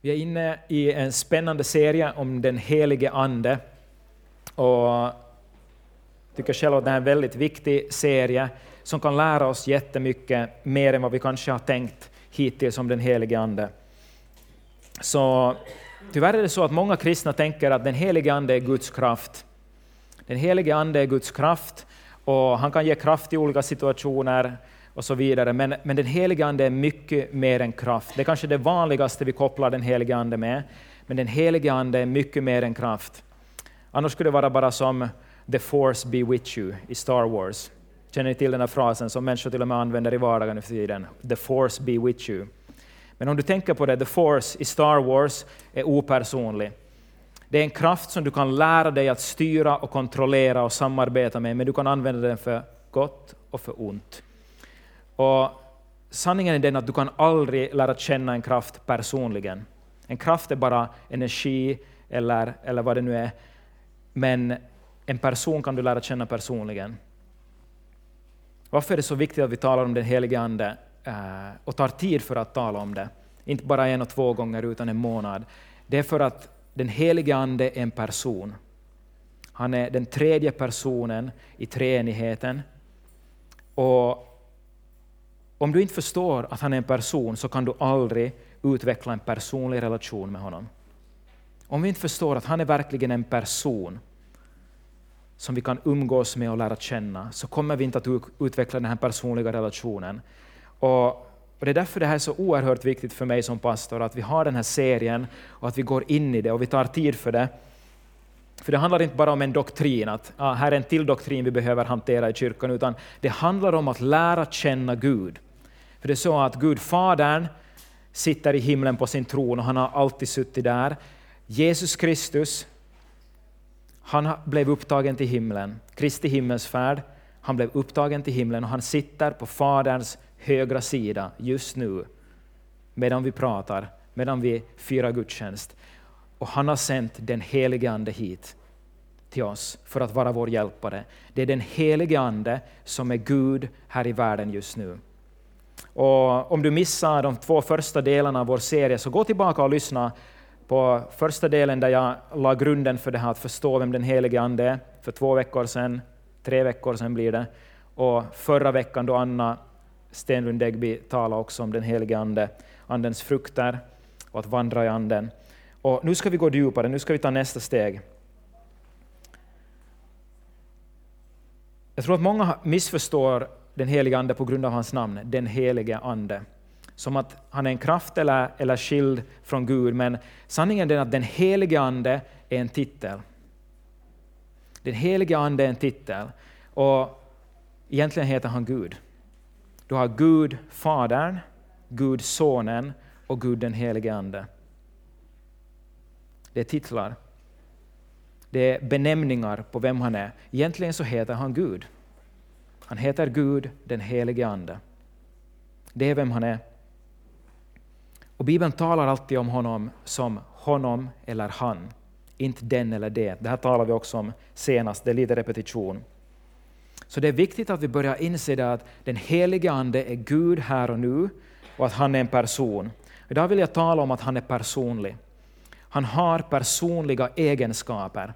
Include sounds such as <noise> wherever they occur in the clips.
Vi är inne i en spännande serie om den helige Ande. Och jag tycker själv att det är en väldigt viktig serie som kan lära oss jättemycket mer än vad vi kanske har tänkt hittills om den helige Ande. Så tyvärr är det så att många kristna tänker att den helige Ande är Guds kraft. Den helige Ande är Guds kraft och han kan ge kraft i olika situationer och så vidare. Men, men den helige Ande är mycket mer än kraft. Det är kanske det vanligaste vi kopplar den helige Ande med. Men den helige Ande är mycket mer än kraft. Annars skulle det vara bara som ”the force be with you” i Star Wars. Känner ni till den här frasen som människor till och med använder i vardagen nu för tiden? ”The force be with you”. Men om du tänker på det, the force i Star Wars är opersonlig. Det är en kraft som du kan lära dig att styra och kontrollera och samarbeta med, men du kan använda den för gott och för ont. Och sanningen är den att du kan aldrig lära känna en kraft personligen. En kraft är bara energi eller, eller vad det nu är. Men en person kan du lära känna personligen. Varför är det så viktigt att vi talar om den helige Ande eh, och tar tid för att tala om det? Inte bara en och två gånger utan en månad. Det är för att den helige Ande är en person. Han är den tredje personen i treenigheten. Och om du inte förstår att han är en person så kan du aldrig utveckla en personlig relation med honom. Om vi inte förstår att han är verkligen en person som vi kan umgås med och lära känna, så kommer vi inte att utveckla den här personliga relationen. Och det är därför det här är så oerhört viktigt för mig som pastor, att vi har den här serien och att vi går in i det och vi tar tid för det. För det handlar inte bara om en doktrin, att ah, här är en till doktrin vi behöver hantera i kyrkan, utan det handlar om att lära känna Gud. För det är så att Gud Fadern sitter i himlen på sin tron och han har alltid suttit där. Jesus Kristus, han blev upptagen till himlen, Kristi himmelsfärd, han blev upptagen till himlen och han sitter på Faderns högra sida just nu, medan vi pratar, medan vi firar gudstjänst. Och han har sänt den helige Ande hit till oss för att vara vår hjälpare. Det är den helige Ande som är Gud här i världen just nu. Och om du missar de två första delarna av vår serie, så gå tillbaka och lyssna på första delen där jag la grunden för det här att förstå vem den helige Ande är, för två veckor sedan, tre veckor sedan blir det. Och förra veckan då Anna Stenlund Degby talade också om den helige Ande, Andens frukter och att vandra i Anden. Och nu ska vi gå djupare, nu ska vi ta nästa steg. Jag tror att många missförstår den helige Ande på grund av hans namn, den helige Ande. Som att han är en kraft eller, eller skild från Gud, men sanningen är att den helige Ande är en titel. Den helige Ande är en titel, och egentligen heter han Gud. Du har Gud Fadern, Gud Sonen och Gud den helige Ande. Det är titlar. Det är benämningar på vem han är. Egentligen så heter han Gud. Han heter Gud, den helige Ande. Det är vem han är. Och Bibeln talar alltid om honom som honom eller han, inte den eller det. Det här talar vi också om senast, det är lite repetition. Så det är viktigt att vi börjar inse det att den helige Ande är Gud här och nu och att han är en person. Idag vill jag tala om att han är personlig. Han har personliga egenskaper.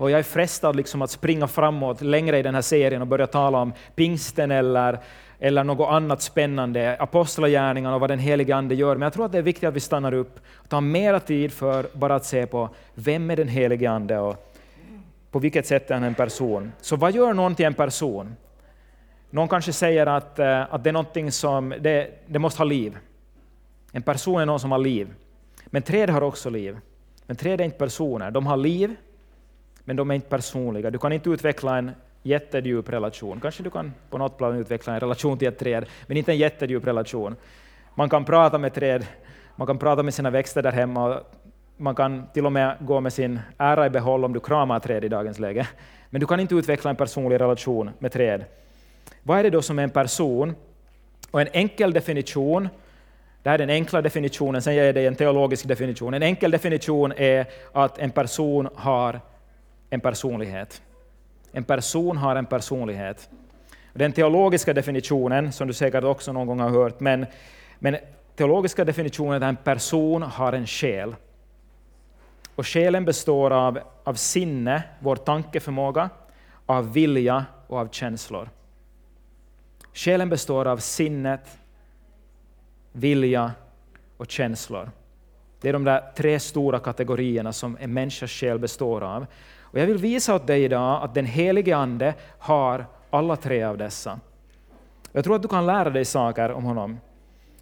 Och jag är frestad liksom att springa framåt längre i den här serien och börja tala om pingsten eller, eller något annat spännande, apostlagärningarna och vad den helige Ande gör. Men jag tror att det är viktigt att vi stannar upp och tar mera tid för bara att se på vem är den helige Ande och på vilket sätt är han en person. Så vad gör någon till en person? Någon kanske säger att, eh, att det är någonting som det, det måste ha liv. En person är någon som har liv. Men träd har också liv. Men träd är inte personer. De har liv, men de är inte personliga. Du kan inte utveckla en jättedjup relation. Kanske du kan på något plan utveckla en relation till ett träd, men inte en jättedjup relation. Man kan prata med träd, man kan prata med sina växter där hemma, man kan till och med gå med sin ära i behåll om du kramar träd i dagens läge. Men du kan inte utveckla en personlig relation med träd. Vad är det då som är en person? Och en enkel definition, det här är den enkla definitionen, sen ger jag dig en teologisk definition. En enkel definition är att en person har en personlighet. En person har en personlighet. Den teologiska definitionen, som du säkert också någon gång har hört, men, men teologiska definitionen är att en person har en själ. Och själen består av, av sinne, vår tankeförmåga, av vilja och av känslor. Själen består av sinnet, vilja och känslor. Det är de där tre stora kategorierna som en människas själ består av. Och jag vill visa åt dig idag att den helige Ande har alla tre av dessa. Jag tror att du kan lära dig saker om honom.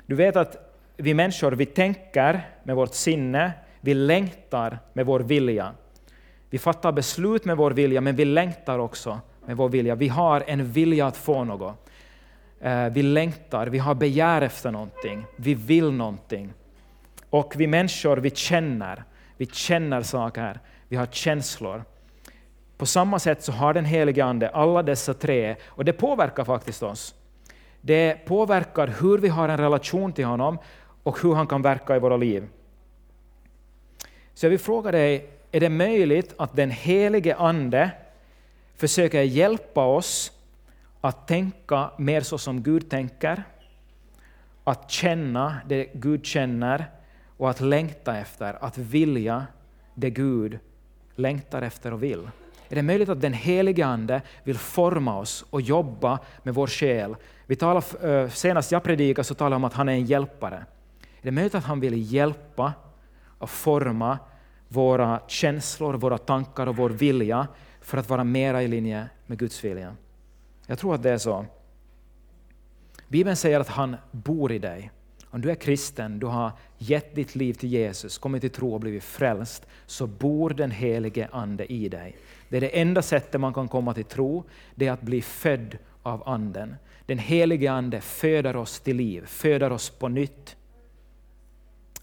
Du vet att vi människor vi tänker med vårt sinne, vi längtar med vår vilja. Vi fattar beslut med vår vilja, men vi längtar också med vår vilja. Vi har en vilja att få något. Eh, vi längtar, vi har begär efter någonting, vi vill någonting. Och vi människor, vi känner, vi känner saker, vi har känslor. På samma sätt så har den helige Ande alla dessa tre, och det påverkar faktiskt oss. Det påverkar hur vi har en relation till honom och hur han kan verka i våra liv. Så jag vill fråga dig, är det möjligt att den helige Ande försöker hjälpa oss att tänka mer så som Gud tänker, att känna det Gud känner och att längta efter, att vilja det Gud längtar efter och vill. Är det möjligt att den helige Ande vill forma oss och jobba med vår själ? Vi talar, eh, senast jag predikade så talade jag om att han är en hjälpare. Är det möjligt att han vill hjälpa och forma våra känslor, våra tankar och vår vilja för att vara mera i linje med Guds vilja? Jag tror att det är så. Bibeln säger att han bor i dig. Om du är kristen, du har gett ditt liv till Jesus, kommit till tro och blivit frälst, så bor den helige Ande i dig. Det är det enda sättet man kan komma till tro, det är att bli född av Anden. Den helige Ande föder oss till liv, föder oss på nytt.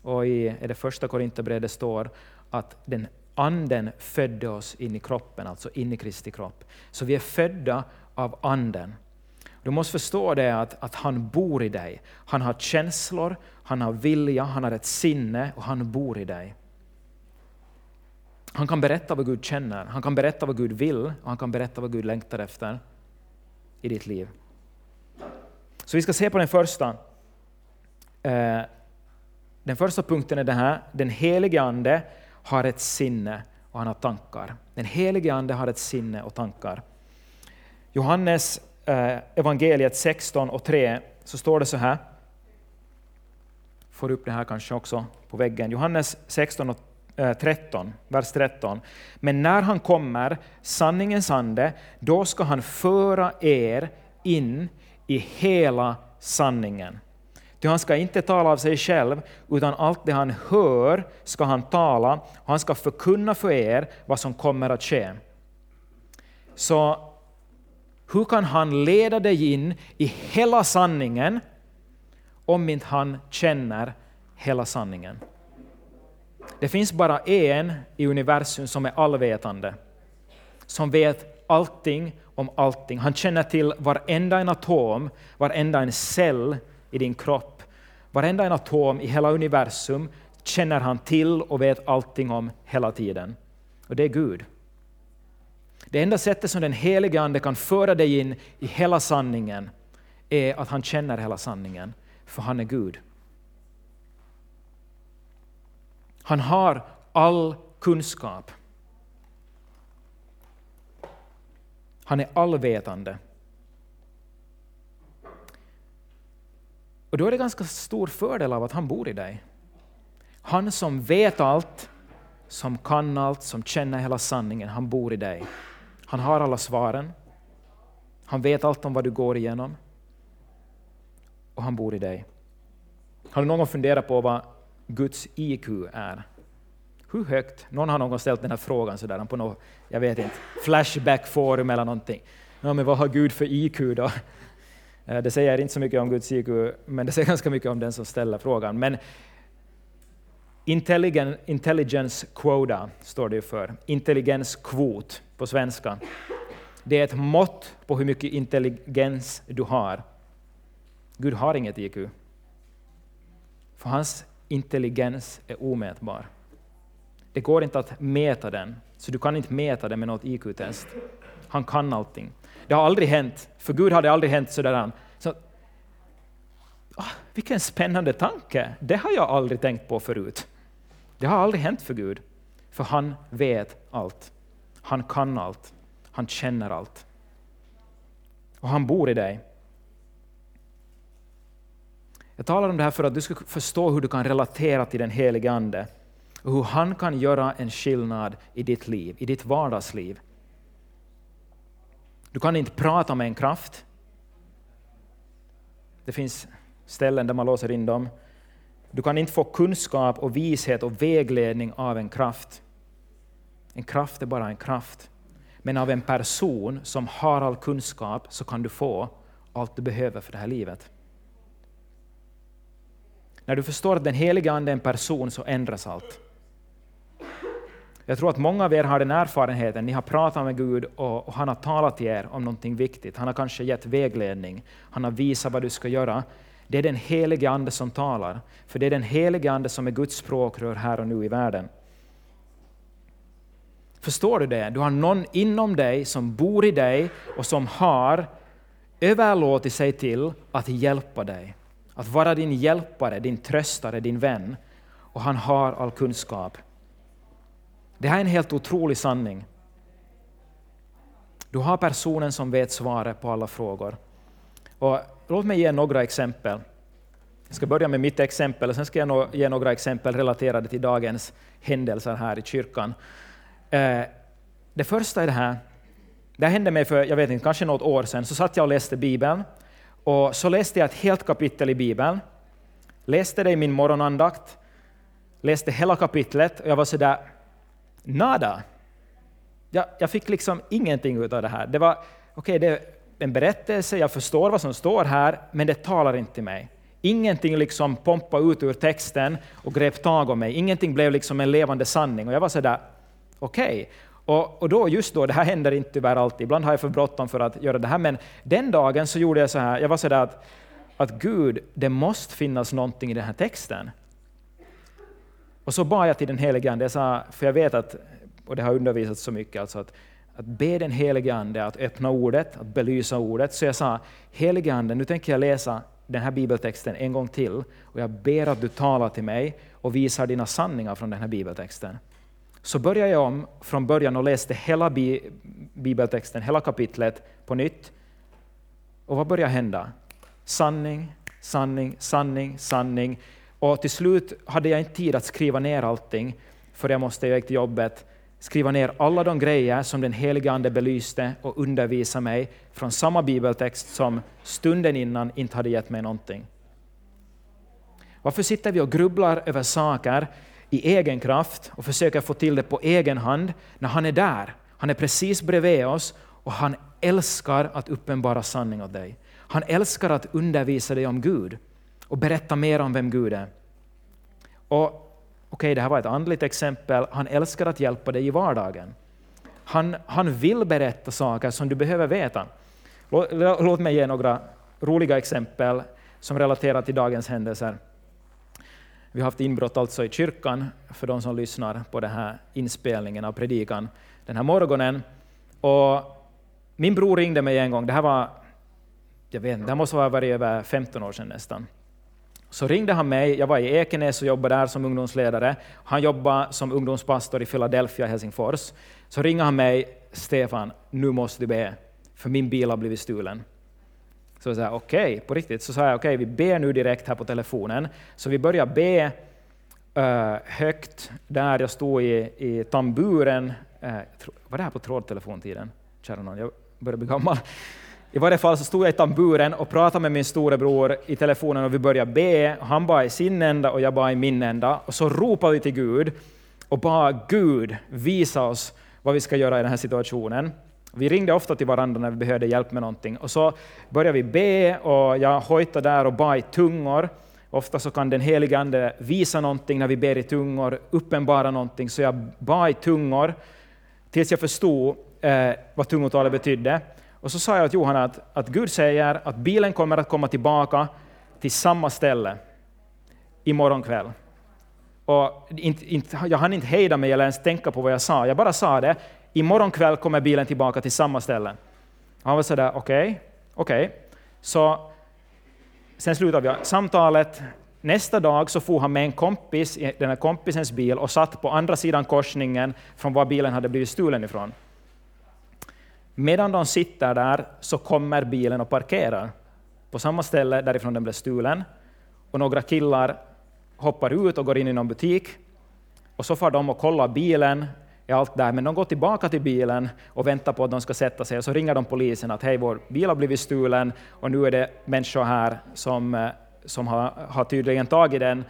Och i är det första Korinthierbrevet det står att den Anden födde oss in i kroppen, alltså in i Kristi kropp. Så vi är födda av Anden. Du måste förstå det att, att han bor i dig. Han har känslor, han har vilja, han har ett sinne och han bor i dig. Han kan berätta vad Gud känner, han kan berätta vad Gud vill och han kan berätta vad Gud längtar efter i ditt liv. Så vi ska se på den första. Eh, den första punkten är det här, den helige Ande har ett sinne och han har tankar. Den helige Ande har ett sinne och tankar. Johannes eh, evangeliet 16 och 3 så står det så här. Får upp det här kanske också på väggen. Johannes 16 och Eh, 13, vers 13. Men när han kommer, sanningens ande, då ska han föra er in i hela sanningen. Ty han ska inte tala av sig själv, utan allt det han hör ska han tala, och han ska förkunna för er vad som kommer att ske. Så hur kan han leda dig in i hela sanningen om inte han känner hela sanningen? Det finns bara en i universum som är allvetande, som vet allting om allting. Han känner till varenda en atom, varenda en cell i din kropp. Varenda en atom i hela universum känner han till och vet allting om hela tiden. Och det är Gud. Det enda sättet som den helige Ande kan föra dig in i hela sanningen är att han känner hela sanningen, för han är Gud. Han har all kunskap. Han är allvetande. Och då är det ganska stor fördel av att han bor i dig. Han som vet allt, som kan allt, som känner hela sanningen, han bor i dig. Han har alla svaren. Han vet allt om vad du går igenom. Och han bor i dig. Har du någon gång funderat på vad Guds IQ är? Hur högt? Någon har någon ställt den här frågan sådär på något, jag vet inte, flashback-forum eller någonting. Ja, men vad har Gud för IQ då? <laughs> Eh, det säger inte så mycket om Guds IQ, men det säger <laughs> ganska mycket om den som ställer frågan. Men intelligence quota står det för, intelligenskvot på svenska. Det är ett mått på hur mycket intelligens du har. Gud har inget IQ. För hans intelligens är omätbar. Det går inte att mäta den, så du kan inte mäta den med något IQ-test. Han kan allting. Det har aldrig hänt, för Gud har det aldrig hänt sådär. Så oh, vilken spännande tanke, det har jag aldrig tänkt på förut. Det har aldrig hänt för Gud, för han vet allt. Han kan allt. Han känner allt. Och han bor i dig. Jag talar om det här för att du ska förstå hur du kan relatera till den helige Ande och hur han kan göra en skillnad i ditt liv, i ditt vardagsliv. Du kan inte prata med en kraft. Det finns ställen där man låser in dem. Du kan inte få kunskap och vishet och vägledning av en kraft. En kraft är bara en kraft. Men av en person som har all kunskap så kan du få allt du behöver för det här livet. När du förstår att den heliga Ande är en person så ändras allt. Jag tror att många av er har den erfarenheten, ni har pratat med Gud och, och, han har talat till er om någonting viktigt. Han har kanske gett vägledning, han har visat vad du ska göra. Det är den helige Ande som talar, för det är den helige Ande som är Guds språkrör här och nu i världen. Förstår du det? Du har någon inom dig som bor i dig och som har överlåtit sig till att hjälpa dig. Att vara din hjälpare, din tröstare, din vän. Och han har all kunskap. Det här är en helt otrolig sanning. Du har personen som vet svaret på alla frågor. Och låt mig ge några exempel. Jag ska börja med mitt exempel, och sen ska jag ge några exempel relaterade till dagens händelser här i kyrkan. Eh, det första är det här. Det hände mig för, jag vet inte, kanske något år sedan, så satt jag och läste Bibeln. Och så läste jag ett helt kapitel i Bibeln. Läste det i min morgonandakt. Läste hela kapitlet och jag var sådär, nada. Jag, jag fick liksom ingenting av det här. Det var, okej, okay, det är en berättelse, jag förstår vad som står här, men det talar inte till mig. Ingenting liksom pompade ut ur texten och grep tag om mig. Ingenting blev liksom en levande sanning. Och jag var sådär, okej. Okay. Och, och då, just då, det här händer inte tyvärr alltid, ibland har jag för bråttom för att göra det här, men den dagen så gjorde jag så här, jag var sådär att, att Gud, det måste finnas någonting i den här texten. Och så bad jag till den helige Ande, jag sa, för jag vet att, och det har undervisats så mycket, alltså att, att be den helige Ande att öppna ordet, att belysa ordet. Så jag sa, helige Ande, nu tänker jag läsa den här bibeltexten en gång till, och jag ber att du talar till mig och visar dina sanningar från den här bibeltexten. Så började jag om från början och läste hela bibeltexten, hela kapitlet på nytt. Och vad började hända? Sanning, sanning, sanning, sanning. Och till slut hade jag inte tid att skriva ner allting, för jag måste iväg till jobbet. Skriva ner alla de grejer som den helige Ande belyste och undervisa mig från samma bibeltext som stunden innan inte hade gett mig någonting. Varför sitter vi och grubblar över saker i egen kraft och försöker få till det på egen hand när han är där? Han är precis bredvid oss och han älskar att uppenbara sanning åt dig. Han älskar att undervisa dig om Gud och berätta mer om vem Gud är. Och Okej, okay, det här var ett andligt exempel. Han älskar att hjälpa dig i vardagen. Han, han vill berätta saker som du behöver veta. Låt, låt mig ge några roliga exempel som relaterar till dagens händelser. Vi har haft inbrott alltså i kyrkan, för de som lyssnar på den här inspelningen av predikan den här morgonen. Och min bror ringde mig en gång, det här var, jag vet det här måste ha varit över 15 år sedan nästan. Så ringde han mig, jag var i Ekenäs och jobbade där som ungdomsledare. Han jobbade som ungdomspastor i Philadelphia, Helsingfors. Så ringer han mig, Stefan, nu måste du be, för min bil har blivit stulen. Så jag sa okej, okay, på riktigt. Så sa jag okej, okay, vi ber nu direkt här på telefonen. Så vi började be uh, högt där jag stod i, i tamburen. Uh, var det här på trådtelefontiden? Kära någon, jag börjar bli gammal. I varje fall så stod jag i tamburen och pratade med min storebror i telefonen och vi började be. Han bad i sin ända och jag bad i min ända. Och så ropade vi till Gud och bad Gud visa oss vad vi ska göra i den här situationen. Vi ringde ofta till varandra när vi behövde hjälp med någonting. Och så började vi be och jag hojtade där och bad i tungor. Ofta så kan den helige Ande visa någonting när vi ber i tungor, uppenbara någonting. Så jag bad i tungor tills jag förstod eh, vad tungotalet betydde. Och så sa jag till Johanna att, att Gud säger att bilen kommer att komma tillbaka till samma ställe imorgon kväll. Och inte, inte, jag hann inte hejda mig eller ens tänka på vad jag sa, jag bara sa det. Imorgon kväll kommer bilen tillbaka till samma ställe. Och han var sådär, okej, okay, okej. Okay. Så sen slutade vi samtalet. Nästa dag så for han med en kompis i den här kompisens bil och satt på andra sidan korsningen från var bilen hade blivit stulen ifrån. Medan de sitter där så kommer bilen och parkerar på samma ställe därifrån den blev stulen. Och några killar hoppar ut och går in i någon butik. Och så får de och kollar bilen, är allt där, men de går tillbaka till bilen och väntar på att de ska sätta sig. Och så ringer de polisen att hej, vår bil har blivit stulen och nu är det människor här som, eh, som har, har tydligen tagit den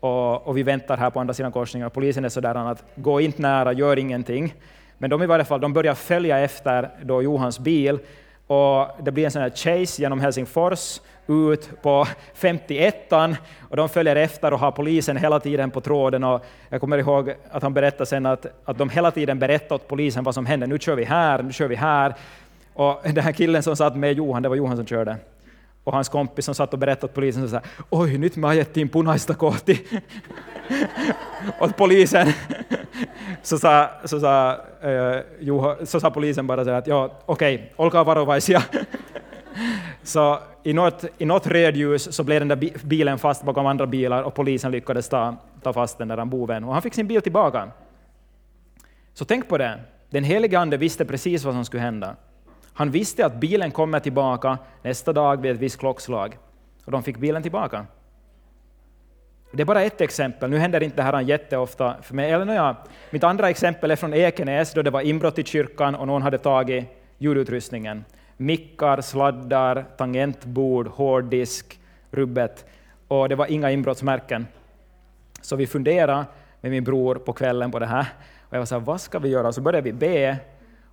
och, och, vi väntar här på andra sidan korsningen. Och polisen är sådär att gå inte nära, gör ingenting. Men de i varje fall, de börjar följa efter då Johans bil och det blir en sån här chase genom Helsingfors ut på 51an och de följer efter och har polisen hela tiden på tråden. Och jag kommer ihåg att han berättade sen att, att de hela tiden berättade åt polisen vad som hände. Nu kör vi här, nu kör vi här. Och <laughs> den här killen som satt med Johan, det var Johan som körde. Och hans kompis som satt och berättade åt polisen så här, oj, nyt mä ajettiin punaista kohti. <laughs> åt polisen. <laughs> så, sa, så, sa, eh, uh, Juho, så sa polisen bara så här att ja, okej, okay, olkaa varovaisia så i något, i något rödljus så blev den där bilen fast bakom andra bilar och polisen lyckades ta, ta fast den där boven och han fick sin bil tillbaka. Så tänk på det, den helige Ande visste precis vad som skulle hända. Han visste att bilen kommer tillbaka nästa dag vid ett visst klockslag och de fick bilen tillbaka. Det är bara ett exempel, nu händer inte det här jätteofta för mig. Eller ja, mitt andra exempel är från Ekenäs då det var inbrott i kyrkan och någon hade tagit ljudutrustningen mickar, sladdar, tangentbord, hårddisk, rubbet. Och det var inga inbrottsmärken. Så vi funderade med min bror på kvällen på det här. Och jag var så här, vad ska vi göra? Så började vi be.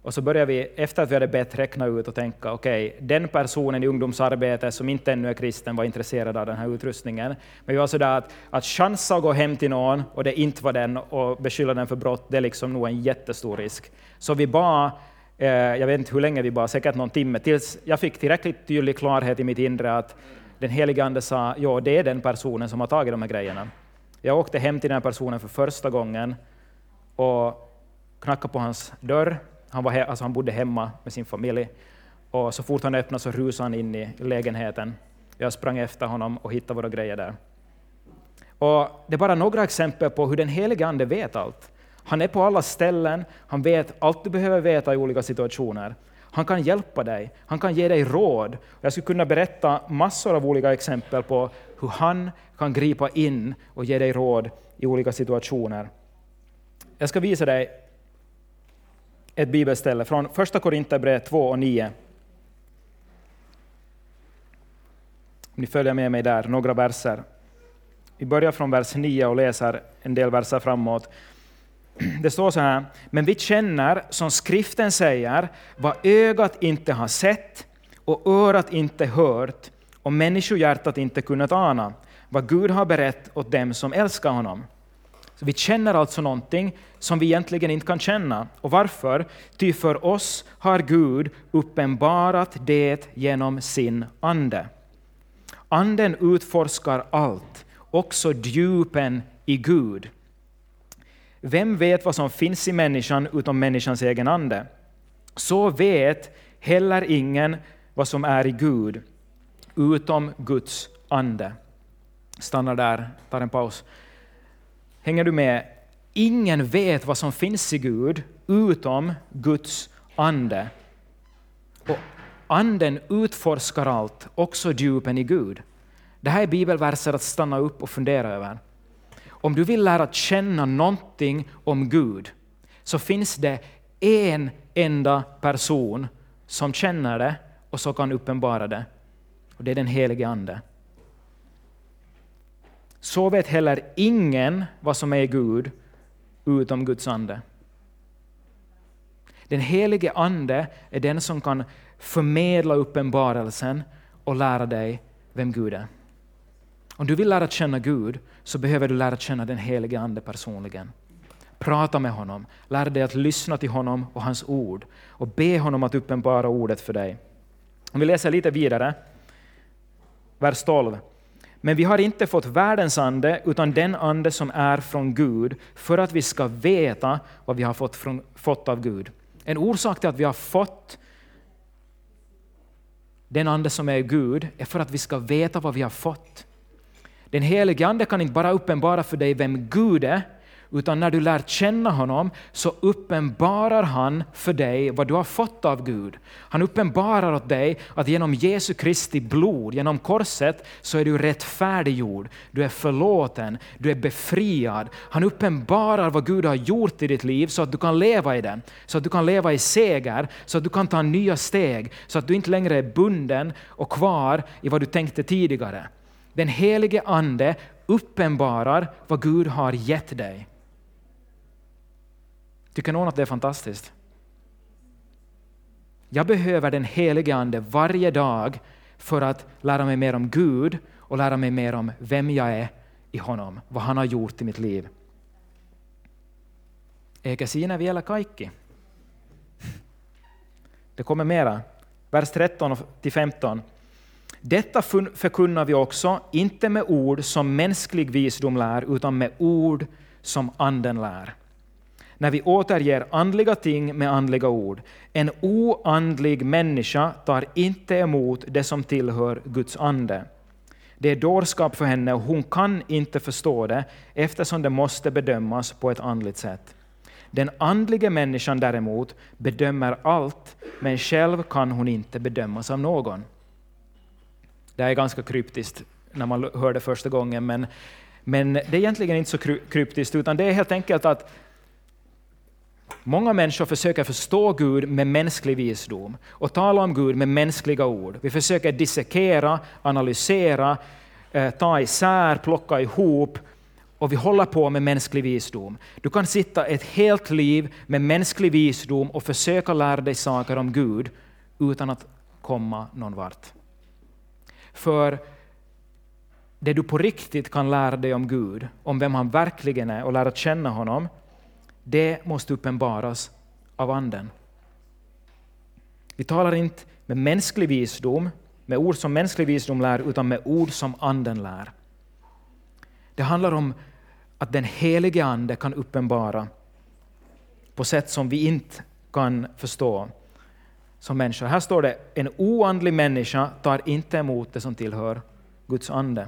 Och så började vi, efter att vi hade bett, räkna ut och tänka, okej, okay, den personen i ungdomsarbete som inte ännu är kristen var intresserad av den här utrustningen. Men vi var sådär att, att chansa att gå hem till någon och det inte var den och beskylla den för brott, det är liksom nog en jättestor risk. Så vi bad Eh, jag vet inte hur länge vi bara, säkert någon timme, tills jag fick tillräckligt tydlig klarhet i mitt inre att den helige Ande sa, ja, det är den personen som har tagit de här grejerna. Jag åkte hem till den här personen för första gången och knackade på hans dörr. Han, var he- alltså han bodde hemma med sin familj. Och så fort han öppnade så rusade han in i lägenheten. Jag sprang efter honom och hittade våra grejer där. Och det är bara några exempel på hur den helige Ande vet allt. Han är på alla ställen, han vet allt du behöver veta i olika situationer. Han kan hjälpa dig, han kan ge dig råd. Jag skulle kunna berätta massor av olika exempel på hur han kan gripa in och ge dig råd i olika situationer. Jag ska visa dig ett bibelställe från Första Korinthierbrevet 2 och 9. Ni följer med mig där, några verser. Vi börjar från vers 9 och läser en del verser framåt. <clears throat> Det står så här, men vi känner, som skriften säger, vad ögat inte har sett och örat inte hört och människohjärtat inte kunnat ana, vad Gud har berett åt dem som älskar honom. Så vi känner alltså någonting som vi egentligen inte kan känna. Och varför? Ty för oss har Gud uppenbarat det genom sin ande. Anden utforskar allt, också djupen i Gud. Vem vet vad som finns i människan utom människans egen ande? Så vet heller ingen vad som är i Gud utom Guds ande. Stannar där, tar en paus. Hänger du med? Ingen vet vad som finns i Gud utom Guds ande. Och anden utforskar allt, också djupen i Gud. Det här är bibelverser att stanna upp och fundera över. Om du vill lära känna någonting om Gud så finns det en enda person som känner det och som kan uppenbara det. Och det är den helige Ande. Så vet heller ingen vad som är Gud utom Guds ande. Den helige Ande är den som kan förmedla uppenbarelsen och lära dig vem Gud är. Om du vill lära känna Gud så behöver du lära känna den helige Ande personligen. Prata med honom, lär dig att lyssna till honom och hans ord och be honom att uppenbara ordet för dig. Om vi läser lite vidare, vers 12. Men vi har inte fått världens ande, utan den ande som är från Gud, för att vi ska veta vad vi har fått, från, fått av Gud. En orsak till att vi har fått den ande som är Gud, är för att vi ska veta vad vi har fått. Den helige Ande kan inte bara uppenbara för dig vem Gud är, utan när du lär känna honom så uppenbarar han för dig vad du har fått av Gud. Han uppenbarar åt dig att genom Jesu Kristi blod, genom korset, så är du rättfärdiggjord, du är förlåten, du är befriad. Han uppenbarar vad Gud har gjort i ditt liv så att du kan leva i den, så att du kan leva i seger, så att du kan ta nya steg, så att du inte längre är bunden och kvar i vad du tänkte tidigare. Den helige Ande uppenbarar vad Gud har gett dig. Tycker någon att det är fantastiskt? Jag behöver den helige Ande varje dag för att lära mig mer om Gud och lära mig mer om vem jag är i honom, vad han har gjort i mitt liv. Eikä siinä vielä kaikki. Det kommer mera. Vers 13 15. Detta förkunnar vi också, inte med ord som mänsklig visdom lär, utan med ord som Anden lär när vi återger andliga ting med andliga ord. En oandlig människa tar inte emot det som tillhör Guds ande. Det är dårskap för henne och hon kan inte förstå det eftersom det måste bedömas på ett andligt sätt. Den andliga människan däremot bedömer allt, men själv kan hon inte bedömas av någon. Det är ganska kryptiskt när man hör det första gången, men, men det är egentligen inte så kryptiskt, utan det är helt enkelt att Många människor försöker förstå Gud med mänsklig visdom och tala om Gud med mänskliga ord. Vi försöker dissekera, analysera, eh, ta isär, plocka ihop och vi håller på med mänsklig visdom. Du kan sitta ett helt liv med mänsklig visdom och försöka lära dig saker om Gud utan att komma någon vart. För det du på riktigt kan lära dig om Gud, om vem han verkligen är och lära känna honom, det måste uppenbaras av Anden. Vi talar inte med mänsklig visdom, med ord som mänsklig visdom lär, utan med ord som Anden lär. Det handlar om att den helige Ande kan uppenbara på sätt som vi inte kan förstå som människor. Här står det, en oandlig människa tar inte emot det som tillhör Guds ande.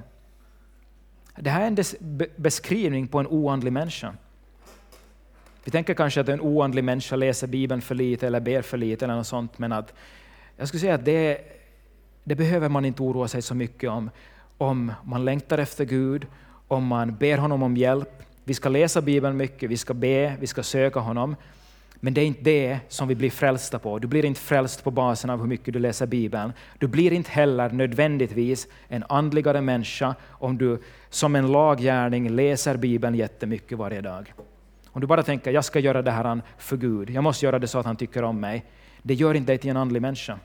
Det här är en beskrivning på en oandlig människa. Vi tänker kanske att en oandlig människa läser Bibeln för lite eller ber för lite eller något sånt, men att jag skulle säga att det, det behöver man inte oroa sig så mycket om. Om man längtar efter Gud, om man ber honom om hjälp. Vi ska läsa Bibeln mycket, vi ska be, vi ska söka honom. Men det är inte det som vi blir frälsta på. Du blir inte frälst på basen av hur mycket du läser Bibeln. Du blir inte heller nödvändigtvis en andligare människa om du som en laggärning läser Bibeln jättemycket varje dag. Om du bara tänker jag ska göra det här för Gud, jag måste göra det så att han tycker om mig. Det gör inte dig till en andlig människa.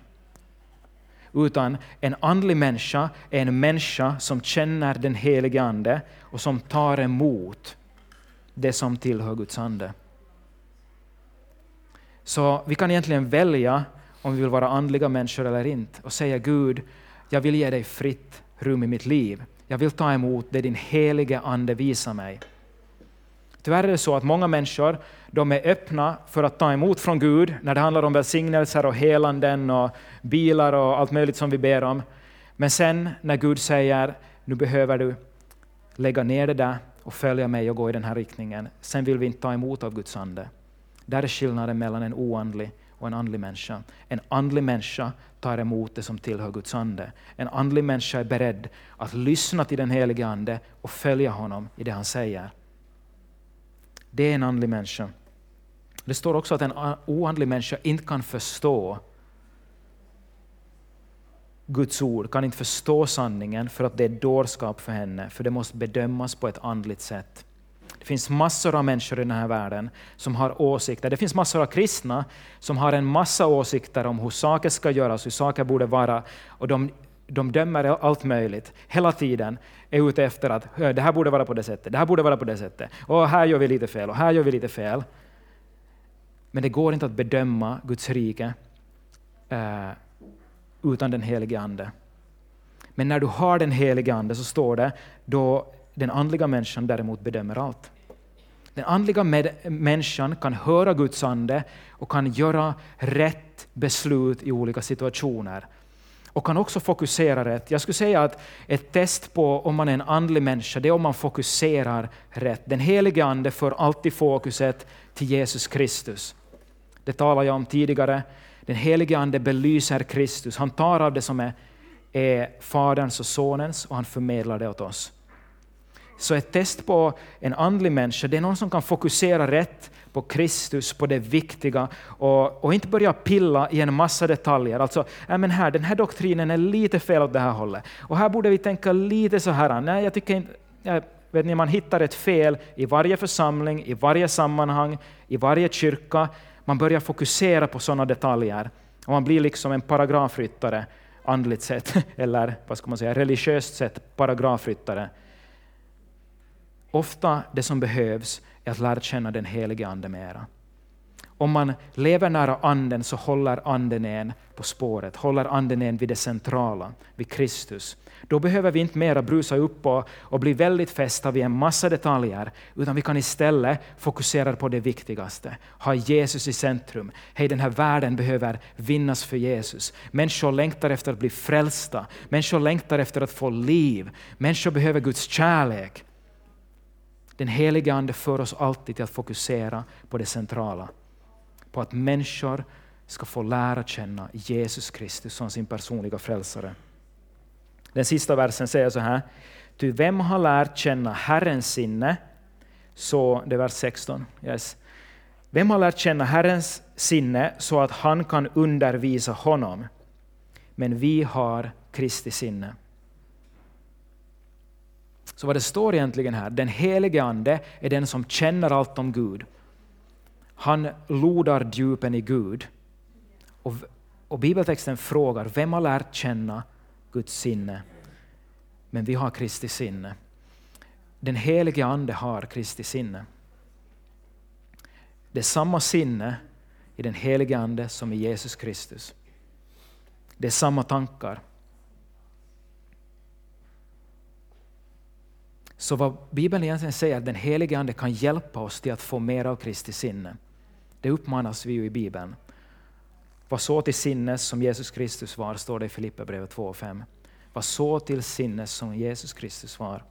Utan en andlig människa är en människa som känner den helige Ande och som tar emot det som tillhör Guds ande. Så vi kan egentligen välja om vi vill vara andliga människor eller inte och säga Gud, jag vill ge dig fritt rum i mitt liv. Jag vill ta emot det din helige Ande visar mig. Tyvärr är det så att många människor de är öppna för att ta emot från Gud när det handlar om välsignelser och helanden och bilar och allt möjligt som vi ber om. Men sen när Gud säger nu behöver du lägga ner det där och följa mig och gå i den här riktningen, sen vill vi inte ta emot av Guds ande. Där är skillnaden mellan en oandlig och en andlig människa. En andlig människa tar emot det som tillhör Guds ande. En andlig människa är beredd att lyssna till den helige Ande och följa honom i det han säger. Det är en andlig människa. Det står också att en oandlig människa inte kan förstå Guds ord, kan inte förstå sanningen för att det är dårskap för henne, för det måste bedömas på ett andligt sätt. Det finns massor av människor i den här världen som har åsikter. Det finns massor av kristna som har en massa åsikter om hur saker ska göras, hur saker borde vara. Och de, de dömer allt möjligt. Hela tiden är ute efter att det här borde vara på det sättet, det här borde vara på det sättet. Och här gör vi lite fel, och här gör vi lite fel. Men det går inte att bedöma Guds rike eh, utan den helige Ande. Men när du har den helige Ande så står det, då den andliga människan däremot bedömer allt. Den andliga människan kan höra Guds ande och kan göra rätt beslut i olika situationer. och kan också fokusera rätt. Jag skulle säga att ett test på om man är en andlig människa, det är om man fokuserar rätt. Den helige Ande för alltid fokuset till Jesus Kristus. Det talade jag om tidigare. Den helige Ande belyser Kristus. Han tar av det som är, är Faderns och Sonens och han förmedlar det åt oss. Så ett test på en andlig människa, det är någon som kan fokusera rätt på Kristus, på det viktiga och, och inte börja pilla i en massa detaljer. Alltså, äh, men här, den här doktrinen är lite fel åt det här hållet. Och här borde vi tänka lite så här. Nej, jag tycker inte, jag vet ni, man hittar ett fel i varje församling, i varje sammanhang, i varje kyrka. Man börjar fokusera på sådana detaljer och man blir liksom en paragrafryttare andligt sett, <laughs> eller vad ska man säga, religiöst sett paragrafryttare. Ofta det som behövs är att lära känna den helige Ande mera. Om man lever nära Anden så håller Anden en på spåret, håller Anden en vid det centrala, vid Kristus. Då behöver vi inte mera brusa upp och, och bli väldigt fästa vid en massa detaljer, utan vi kan istället fokusera på det viktigaste. Ha Jesus i centrum. Hej, den här världen behöver vinnas för Jesus. Människor längtar efter att bli frälsta. Människor längtar efter att få liv. Människor behöver Guds kärlek. Den heliga Ande för oss alltid till att fokusera på det centrala. På att människor ska få lära känna Jesus Kristus som sin personliga frälsare. Den sista versen säger så här. Ty vem har lärt känna Herrens sinne? Så, det är vers 16. Yes. Vem har lärt känna Herrens sinne så att han kan undervisa honom? Men vi har Kristi sinne. Så vad det står egentligen här, den helige Ande är den som känner allt om Gud. Han lodar djupen i Gud. Och, och bibeltexten frågar, vem har lärt känna Guds sinne? Men vi har Kristi sinne. Den helige Ande har Kristi sinne. Det är samma sinne i den helige Ande som i Jesus Kristus. Det är samma tankar. Så vad Bibeln egentligen säger att den helige Ande kan hjälpa oss till att få mer av Kristi sinne. Det uppmanas vi ju i Bibeln. Var så till sinnes som Jesus Kristus var, står det i Filipperbrevet 2 och 5. Var så till sinnes som Jesus Kristus var.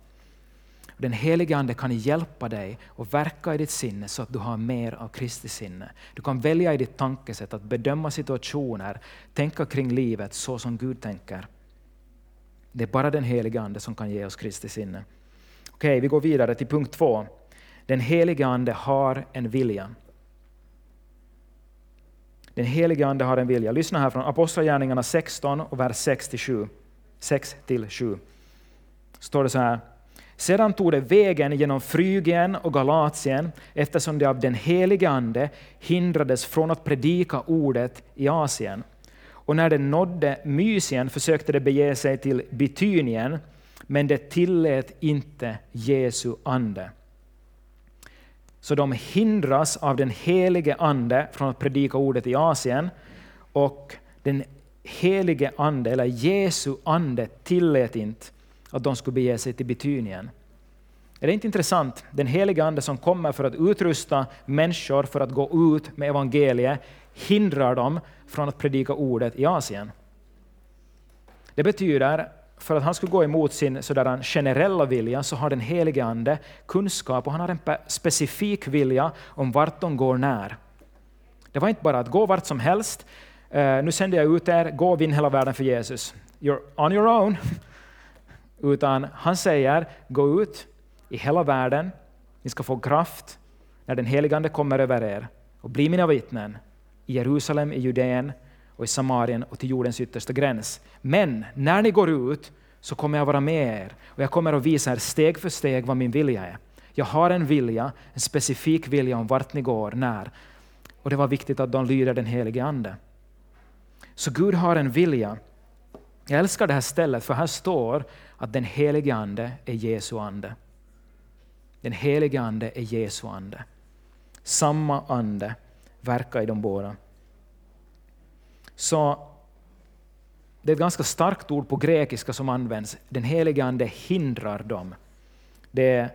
Den helige Ande kan hjälpa dig att verka i ditt sinne så att du har mer av Kristi sinne. Du kan välja i ditt tankesätt att bedöma situationer, tänka kring livet så som Gud tänker. Det är bara den helige Ande som kan ge oss Kristi sinne. Okej, vi går vidare till punkt två. Den helige Ande har en vilja. Den helige Ande har en vilja. Lyssna här från Apostlagärningarna 16 och vers 6-7. 6-7. Står det så här. Sedan tog det vägen genom Frygien och Galatien eftersom det av den helige Ande hindrades från att predika ordet i Asien. Och när det nådde Mysien försökte det bege sig till Bitynien men det tillät inte Jesu ande. Så de hindras av den helige ande från att predika ordet i Asien och den helige ande, eller Jesu ande, tillät inte att de skulle bege sig till Betynien. Är det inte intressant? Den helige ande som kommer för att utrusta människor för att gå ut med evangeliet hindrar dem från att predika ordet i Asien. Det betyder för att han skulle gå emot sin sådär generella vilja så har den helige Ande kunskap och han har en specifik vilja om vart de går när. Det var inte bara att gå vart som helst, uh, nu sänder jag ut er, gå och vinn hela världen för Jesus. You're on your own. <laughs> Utan han säger, gå ut i hela världen, ni ska få kraft när den helige Ande kommer över er och bli mina vittnen i Jerusalem, i Judeen, och i Samarien och till jordens yttersta gräns. Men när ni går ut så kommer jag vara med er och jag kommer att visa er steg för steg vad min vilja är. Jag har en vilja, en specifik vilja om vart ni går, när. Och det var viktigt att de lyder den helige Ande. Så Gud har en vilja. Jag älskar det här stället för här står att den helige Ande är Jesu ande. Den helige Ande är Jesu ande. Samma ande verkar i de båda. Så det är ett ganska starkt ord på grekiska som används. Den helige Ande hindrar dem. Det är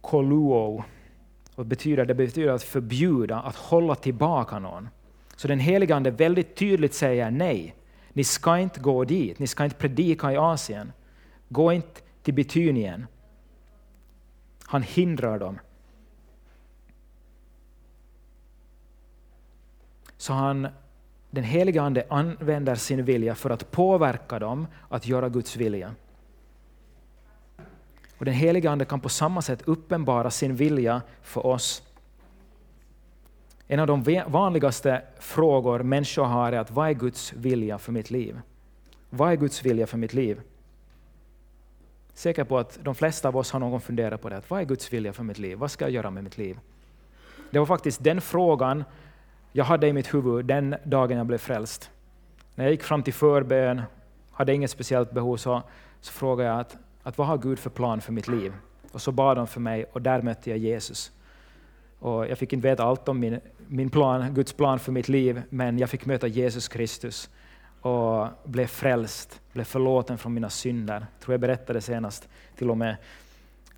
koluo. Och betyder, det betyder att förbjuda, att hålla tillbaka någon. Så den helige Ande väldigt tydligt säger nej. ni ska inte gå dit, ni ska inte predika i Asien. Gå inte till Betynien. Han hindrar dem. Så han, den helige Ande använder sin vilja för att påverka dem att göra Guds vilja. Och den helige Ande kan på samma sätt uppenbara sin vilja för oss. En av de vanligaste frågor människor har är att vad är Guds vilja för mitt liv? Vad är Guds vilja för mitt liv? Säker på att de flesta av oss har någon funderat på det. Vad är Guds vilja för mitt liv? Vad ska jag göra med mitt liv? Det var faktiskt den frågan jag hade i mitt huvud den dagen jag blev frälst. När jag gick fram till förbön, hade inget speciellt behov, så, så frågade jag att, att vad har Gud för plan för mitt liv? Och så bad de för mig och där mötte jag Jesus. Och jag fick inte veta allt om min, min plan, Guds plan för mitt liv, men jag fick möta Jesus Kristus och blev frälst, blev förlåten från mina synder. Jag tror jag berättade senast till och med.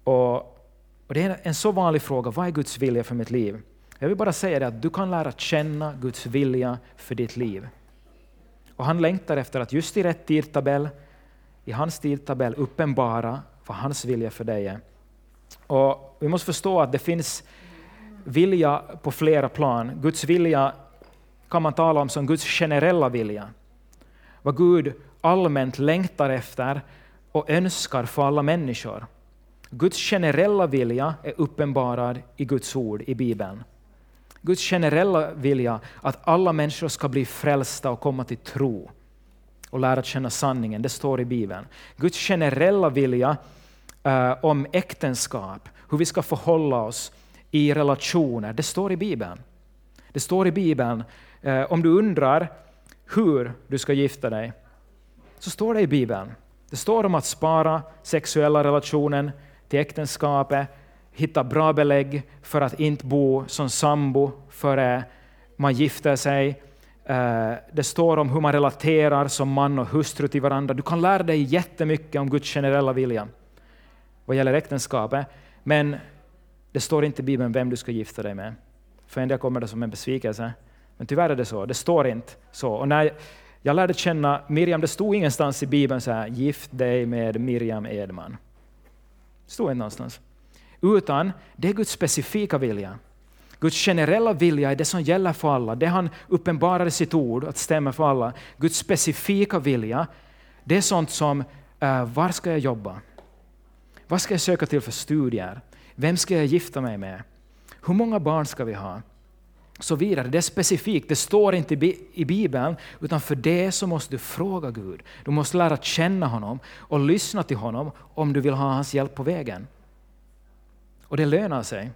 Och, och det är en så vanlig fråga, vad är Guds vilja för mitt liv? Jag vill bara säga det att du kan lära känna Guds vilja för ditt liv. Och han längtar efter att just i rätt tidtabell, i hans tidtabell uppenbara vad hans vilja för dig är. Och vi måste förstå att det finns vilja på flera plan. Guds vilja kan man tala om som Guds generella vilja. Vad Gud allmänt längtar efter och önskar för alla människor. Guds generella vilja är uppenbarad i Guds ord i Bibeln. Guds generella vilja att alla människor ska bli frälsta och komma till tro och lära känna sanningen, det står i Bibeln. Guds generella vilja uh, om äktenskap, hur vi ska förhålla oss i relationer, det står i Bibeln. Det står i Bibeln, uh, om du undrar hur du ska gifta dig, så står det i Bibeln. Det står om att spara sexuella relationen till äktenskapet, hitta bra belägg för att inte bo som sambo före man gifter sig. Eh, det står om hur man relaterar som man och hustru till varandra. Du kan lära dig jättemycket om Guds generella vilja vad gäller äktenskapet, men det står inte i Bibeln vem du ska gifta dig med. För en del kommer det som en besvikelse. Men tyvärr är det så, det står inte så. Och när jag lärde känna Miriam, det stod ingenstans i Bibeln så här, gift dig med Miriam Edman. Det stod inte någonstans. Utan det är Guds specifika vilja. Guds generella vilja är det som gäller för alla, det han uppenbarar i sitt ord, att stämma för alla. Guds specifika vilja, det är sånt som, uh, var ska jag jobba? Vad ska jag söka till för studier? Vem ska jag gifta mig med? Hur många barn ska vi ha? Så vidare. Det är specifikt, det står inte i Bibeln, utan för det så måste du fråga Gud. Du måste lära känna honom och lyssna till honom om du vill ha hans hjälp på vägen. Och det lönar sig.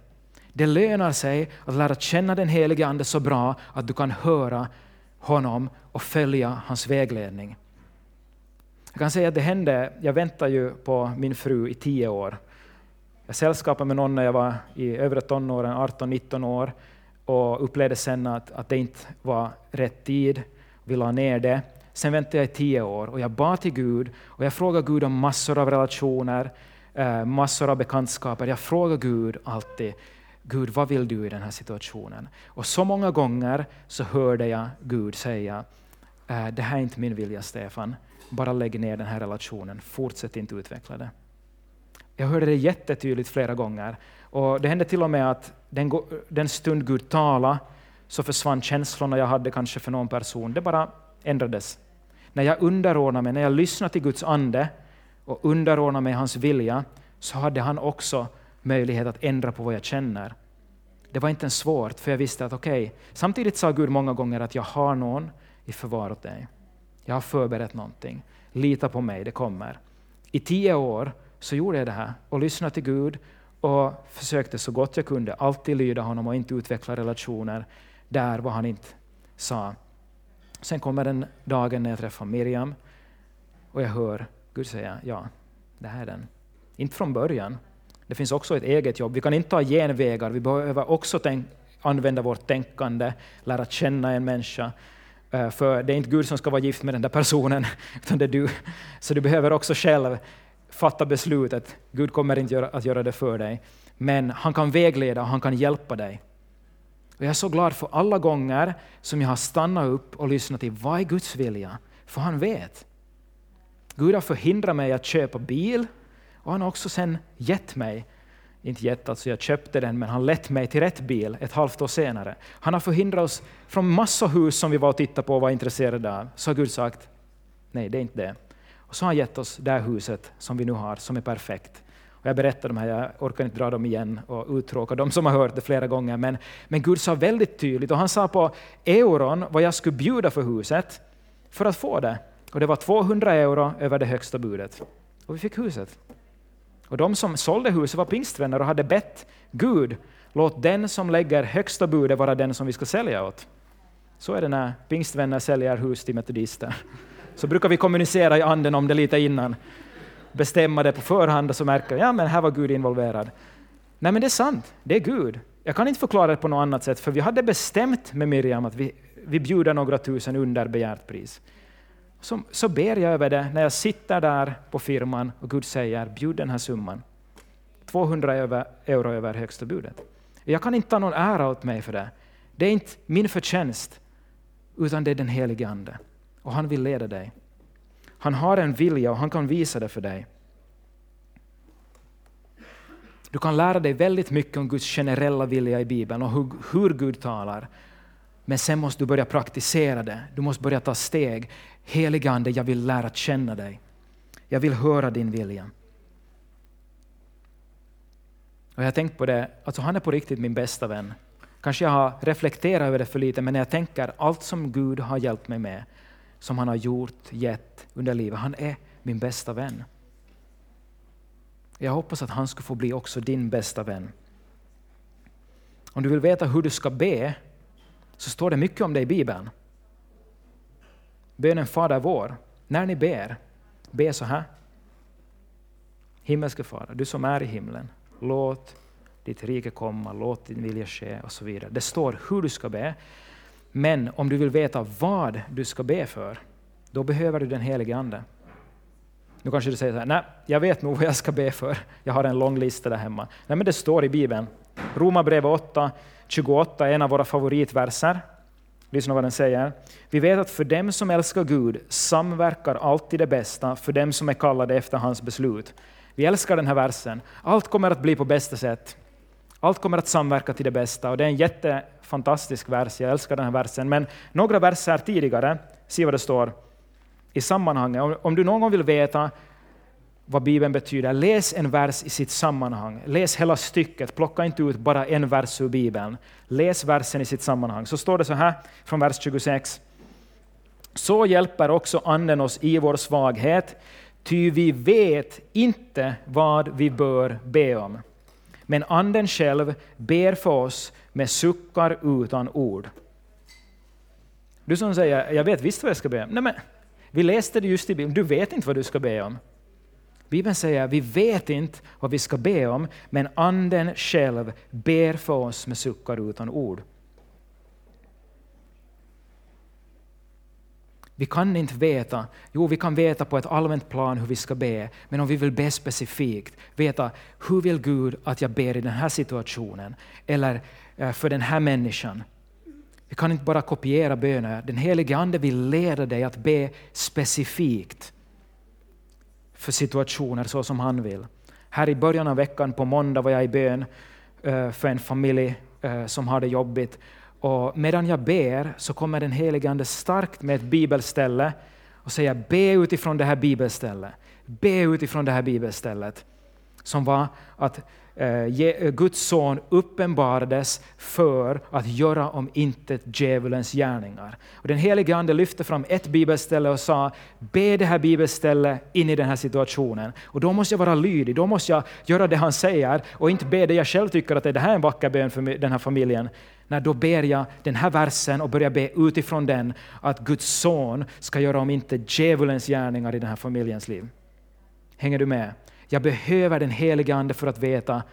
Det lönar sig att lära känna den helige Ande så bra att du kan höra honom och följa hans vägledning. Jag kan säga att det hände, jag väntade ju på min fru i tio år. Jag sällskapade med någon när jag var i övre tonåren, 18-19 år, och upplevde sen att, att det inte var rätt tid. Vi la ner det. Sen väntade jag i tio år och jag bad till Gud och jag frågade Gud om massor av relationer, Eh, massor av bekantskaper. Jag frågar Gud alltid, Gud vad vill du i den här situationen? Och så många gånger så hörde jag Gud säga, eh, det här är inte min vilja Stefan, bara lägg ner den här relationen, fortsätt inte utveckla det. Jag hörde det jättetydligt flera gånger. Och det hände till och med att den, den stund Gud talade så försvann känslorna jag hade kanske för någon person. Det bara ändrades. När jag underordnade mig, när jag lyssnade till Guds ande och underordnade mig hans vilja, så hade han också möjlighet att ändra på vad jag känner. Det var inte ens svårt, för jag visste att okej, okay. samtidigt sa Gud många gånger att jag har någon i förvar åt dig. Jag har förberett någonting. Lita på mig, det kommer. I tio år så gjorde jag det här och lyssnade till Gud och försökte så gott jag kunde alltid lyda honom och inte utveckla relationer där vad han inte sa. Sen kommer den dagen när jag träffar Miriam och jag hör Gud säger ja, det här är den. Inte från början. Det finns också ett eget jobb. Vi kan inte ta genvägar. Vi behöver också använda vårt tänkande, lära känna en människa. Eh, för det är inte Gud som ska vara gift med den där personen, <laughs> utan det är du. Så du behöver också själv fatta beslutet. Gud kommer inte att göra det för dig. Men han kan vägleda och han kan hjälpa dig. Och jag är så glad för alla gånger som jag har stannat upp och lyssnat till vad är Guds vilja? för han vet. Gud har förhindrat mig att köpa bil och han har också sen gett mig, inte gett alltså jag köpte den, men han lett mig till rätt bil ett halvt år senare. Han har förhindrat oss från massor hus som vi var och tittade på och var intresserade av. Så har Gud sagt, nej det är inte det. Och så har han gett oss det här huset som vi nu har, som är perfekt. Och jag berättar de här, jag orkar inte dra dem igen och uttråka de som har hört det flera gånger. Men, men Gud sa väldigt tydligt, och han sa på euron vad jag skulle bjuda för huset för att få det. Och det var 200 euro över det högsta budet. Och vi fick huset. Och de som sålde huset var pingstvänner och hade bett Gud, låt den som lägger högsta budet vara den som vi ska sälja åt. Så är det när pingstvänner säljer hus till metodister. Så brukar vi kommunicera i anden om det lite innan. Bestämma det på förhand och så märker ja men här var Gud involverad. Nej men det är sant, det är Gud. Jag kan inte förklara det på något annat sätt, för vi hade bestämt med Miriam att vi, vi bjuder några tusen under begärt pris. Så, så ber jag över det när jag sitter där på firman och Gud säger bjud den här summan. 200 euro över högsta budet. Jag kan inte ta någon ära åt mig för det. Det är inte min förtjänst, utan det är den helige Ande. Och han vill leda dig. Han har en vilja och han kan visa det för dig. Du kan lära dig väldigt mycket om Guds generella vilja i Bibeln och hur, hur Gud talar. Men sen måste du börja praktisera det. Du måste börja ta steg. Helige Ande, jag vill lära känna dig. Jag vill höra din vilja. Och jag har tänkt på det, alltså han är på riktigt min bästa vän. Kanske jag har reflekterat över det för lite, men när jag tänker allt som Gud har hjälpt mig med, som han har gjort, gett under livet, han är min bästa vän. Jag hoppas att han ska få bli också din bästa vän. Om du vill veta hur du ska be, så står det mycket om det i Bibeln. Bönen Fader vår, när ni ber, be så här. Himmelske Fader, du som är i himlen, låt ditt rike komma, låt din vilja ske och så vidare. Det står hur du ska be. Men om du vill veta vad du ska be för, då behöver du den helige Ande. Nu kanske du säger så här, nej, jag vet nog vad jag ska be för. Jag har en lång lista där hemma. Nej, men det står i Bibeln. Romarbrevet 8, 28 är en av våra favoritverser. Lyssna vad den säger. Vi vet att för dem som älskar Gud samverkar alltid det bästa för dem som är kallade efter hans beslut. Vi älskar den här versen. Allt kommer att bli på bästa sätt. Allt kommer att samverka till det bästa. Och det är en jättefantastisk vers, jag älskar den här versen. Men några verser tidigare, se vad det står i sammanhanget. Om du någon gång vill veta vad Bibeln betyder, läs en vers i sitt sammanhang. Läs hela stycket, plocka inte ut bara en vers ur Bibeln. Läs versen i sitt sammanhang. Så står det så här från vers 26. Så hjälper också Anden oss i vår svaghet, ty vi vet inte vad vi bör be om. Men Anden själv ber för oss med suckar utan ord. Du som säger, jag vet visst vad jag ska be om. Nej, men, vi läste det just i Bibeln, du vet inte vad du ska be om. Bibeln säger vi vet inte vad vi ska be om, men Anden själv ber för oss med suckar utan ord. Vi kan inte veta, jo vi kan veta på ett allmänt plan hur vi ska be, men om vi vill be specifikt, veta hur vill Gud att jag ber i den här situationen, eller eh, för den här människan. Vi kan inte bara kopiera böner, den helige Ande vill leda dig att be specifikt för situationer så som han vill. Här i början av veckan på måndag var jag i bön eh, för en familj eh, som har det jobbigt. Och medan jag ber så kommer den helige Ande starkt med ett bibelställe och säger be utifrån det här bibelstället. Be utifrån det här bibelstället. Som var att Eh, eh, Guds son uppenbarades för att göra om intet djävulens gärningar. Och den helige Ande lyfte fram ett bibelställe och sa, be det här bibelstället in i den här situationen. Och då måste jag vara lydig, då måste jag göra det han säger och inte be det jag själv tycker att det här är en vacker bön för den här familjen. Nej, då ber jag den här versen och börjar be utifrån den att Guds son ska göra om inte djävulens gärningar i den här familjens liv. Hänger du med? Jag behöver den helige Ande för att veta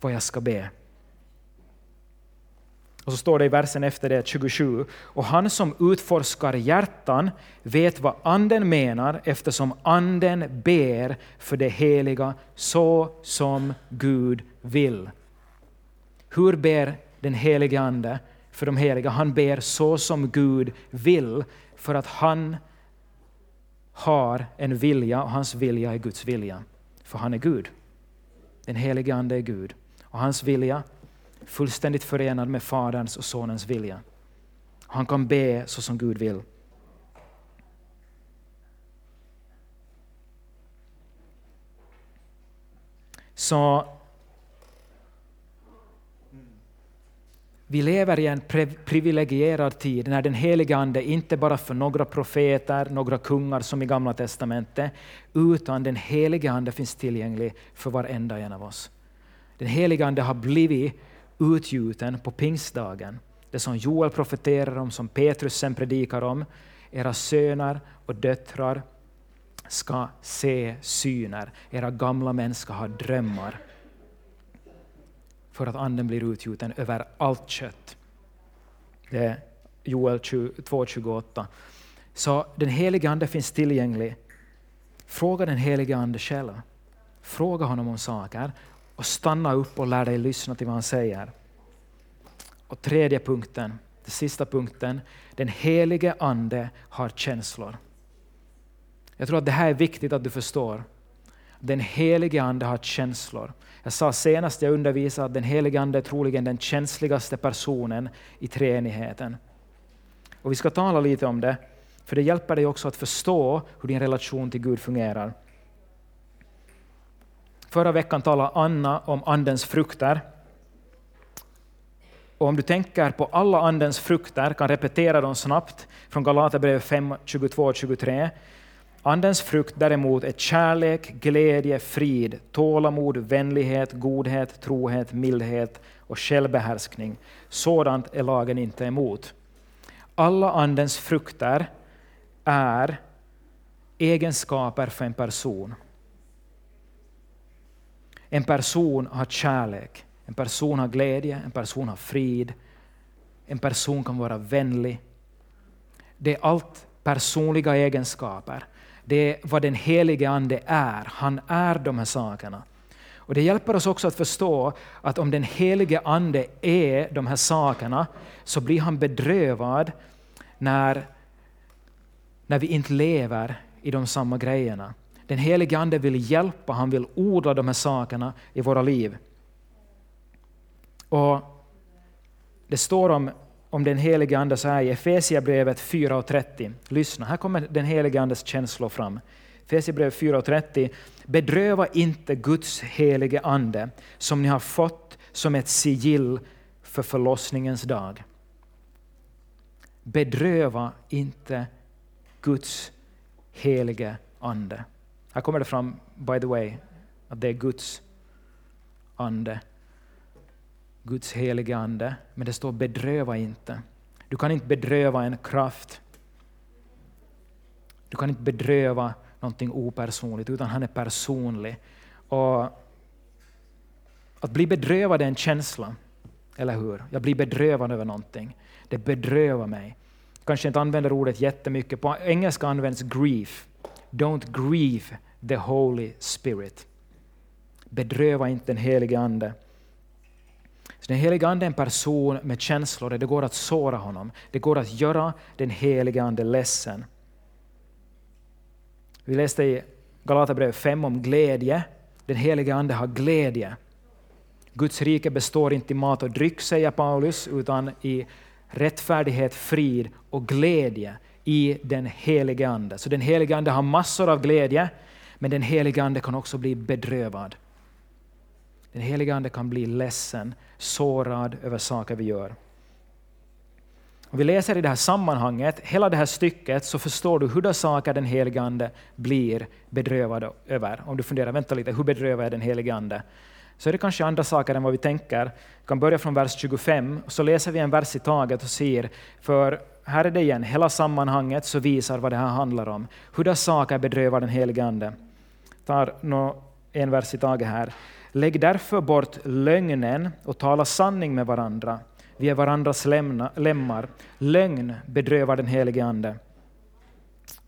vad jag ska be. Och så står det i versen efter det, 27. Och han som utforskar hjärtan vet vad anden menar eftersom anden ber för det heliga så som Gud vill. Hur ber den helige Ande för de heliga? Han ber så som Gud vill för att han har en vilja och hans vilja är Guds vilja. För han är Gud. Den helige Ande är Gud. Och hans vilja fullständigt förenad med Faderns och Sonens vilja. Han kan be så som Gud vill. Så vi lever i en privilegierad tid när den heliga Ande inte bara för några profeter, några kungar som i Gamla testamentet, utan den heliga Ande finns tillgänglig för varenda en av oss. Den heliga Ande har blivit utgjuten på pingstdagen. Det som Joel profeterar om, som Petrus sen predikar om. Era söner och döttrar ska se syner, era gamla män ska ha drömmar. För att anden blir utgjuten över allt kött. Det är Joel 2.28. Så den helige Ande finns tillgänglig. Fråga den helige Ande själv. Fråga honom om saker och stanna upp och lär dig lyssna till vad han säger. Och tredje punkten, den sista punkten, den helige Ande har känslor. Jag tror att det här är viktigt att du förstår. Den helige Ande har känslor. Jag sa senast jag undervisade att den helige Ande är troligen den känsligaste personen i treenigheten. Och vi ska tala lite om det, för det hjälper dig också att förstå hur din relation till Gud fungerar. Förra veckan talade Anna om Andens frukter. Och om du tänker på alla Andens frukter, kan repetera dem snabbt från Galaterbrevet 5, 22 och 23, Andens frukt däremot är kärlek, glädje, frid, tålamod, vänlighet, godhet, trohet, mildhet och självbehärskning. Sådant är lagen inte emot. Alla Andens frukter är egenskaper för en person. En person har kärlek, en person har glädje, en person har frid, en person kan vara vänlig. Det är allt personliga egenskaper det är vad den helige Ande är. Han är de här sakerna. Och Det hjälper oss också att förstå att om den helige Ande är de här sakerna så blir han bedrövad när, när vi inte lever i de samma grejerna. Den helige Ande vill hjälpa, han vill odla de här sakerna i våra liv. Och Det står om om den helige Ande så här i Efesierbrevet 4.30. Lyssna, här kommer den helige Andes känslor fram. Efesierbrevet 4.30. Bedröva inte Guds helige Ande som ni har fått som ett sigill för förlossningens dag. Bedröva inte Guds helige Ande. Här kommer det fram, by the way, att det är Guds ande. Guds heliga Ande, men det står bedröva inte. Du kan inte bedröva en kraft. Du kan inte bedröva någonting opersonligt, utan han är personlig. Och att bli bedrövad är en känsla, eller hur? Jag blir bedrövad över någonting. Det bedrövar mig. Kanske inte använder ordet jättemycket. På engelska används grief. Don't grieve the Holy Spirit. Bedröva inte den helige Ande. Så den helige Ande är en person med känslor, det går att såra honom. Det går att göra den helige Ande ledsen. Vi läste i Galaterbrevet 5 om glädje. Den helige Ande har glädje. Guds rike består inte i mat och dryck, säger Paulus, utan i rättfärdighet, frid och glädje i den helige Ande. Så den helige Ande har massor av glädje, men den helige Ande kan också bli bedrövad. Den helige Ande kan bli ledsen, sårad över saker vi gör. Om vi läser i det här sammanhanget, hela det här stycket, så förstår du hur saker den helige Ande blir bedrövad över. Om du funderar, vänta lite, hur bedrövad är den helige Ande? Så är det kanske andra saker än vad vi tänker. Vi kan börja från vers 25, och så läser vi en vers i taget och ser, för här är det igen, hela sammanhanget så visar vad det här handlar om. Hur saker bedrövar den helige Ande. Jag tar en vers i taget här. Lägg därför bort lögnen och tala sanning med varandra. Vi är varandras lämna, lemmar. Lögn bedrövar den helige Ande.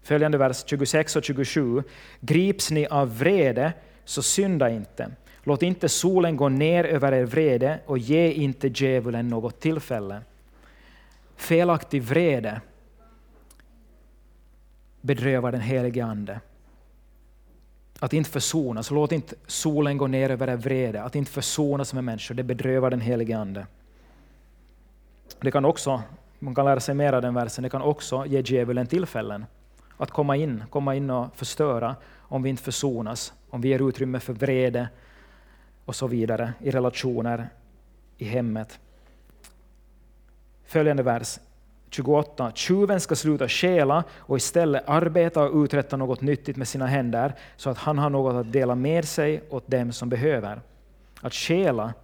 Följande vers 26 och 27. Grips ni av vrede, så synda inte. Låt inte solen gå ner över er vrede och ge inte djävulen något tillfälle. Felaktig vrede bedrövar den helige Ande. Att inte försonas, låt inte solen gå ner över er vrede, att inte försonas med människor, det bedrövar den helige Ande. Det kan också, man kan lära sig mer av den versen, det kan också ge djävulen tillfällen att komma in, komma in och förstöra om vi inte försonas, om vi ger utrymme för vrede och så vidare i relationer i hemmet. Följande vers 28. Tjuven ska sluta stjäla och istället arbeta och uträtta något nyttigt med sina händer så att han har något att dela med sig åt dem som behöver. Att stjäla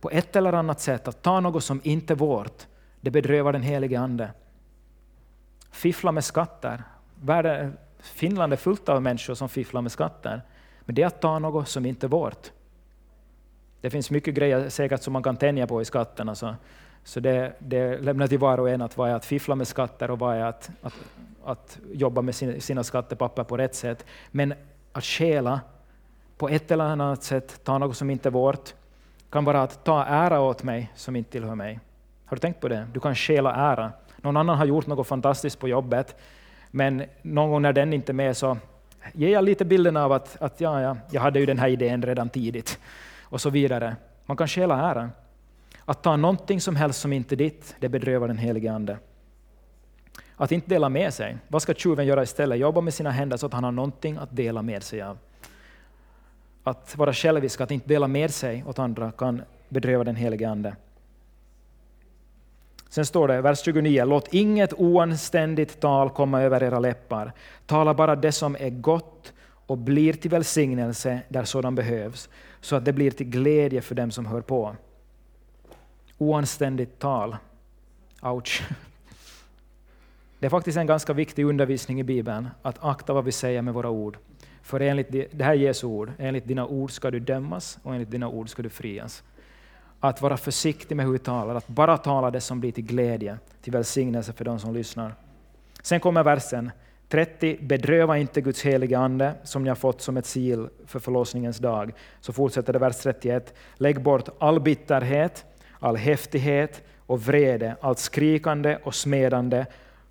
på ett eller annat sätt, att ta något som inte är vårt, det bedrövar den helige Ande. Fiffla med skatter. Finland är fullt av människor som fifflar med skatter. Men det är att ta något som inte är vårt. Det finns mycket grejer säkert som man kan tänja på i skatterna, så, så det, det lämnar till var och en att vad är att fiffla med skatter och vad är att, att, att jobba med sina, sina skattepapper på rätt sätt. Men att stjäla på ett eller annat sätt, ta något som inte är vårt, kan vara att ta ära åt mig som inte tillhör mig. Har du tänkt på det? Du kan stjäla ära. Någon annan har gjort något fantastiskt på jobbet, men någon gång när den inte är med så ger jag lite bilden av att, att ja, ja, jag hade ju den här idén redan tidigt och så vidare. Man kan stjäla ära. Att ta någonting som helst som inte är ditt, det bedrövar den helige Ande. Att inte dela med sig. Vad ska tjuven göra istället? Jobba med sina händer så att han har någonting att dela med sig av. Att vara självisk, att inte dela med sig åt andra, kan bedröva den helige Ande. Sen står det, vers 29, låt inget oanständigt tal komma över era läppar. Tala bara det som är gott och blir till välsignelse där sådan behövs, så att det blir till glädje för dem som hör på. Oanständigt tal. Ouch. Det är faktiskt en ganska viktig undervisning i Bibeln, att akta vad vi säger med våra ord. För enligt det här är Jesu ord, enligt dina ord ska du dömas och enligt dina ord ska du frias. Att vara försiktig med hur vi talar, att bara tala det som blir till glädje, till välsignelse för de som lyssnar. Sen kommer versen 30. Bedröva inte Guds heliga Ande som ni har fått som ett sigill för förlossningens dag. Så fortsätter det vers 31. Lägg bort all bitterhet, all häftighet och vrede, allt skrikande och smedande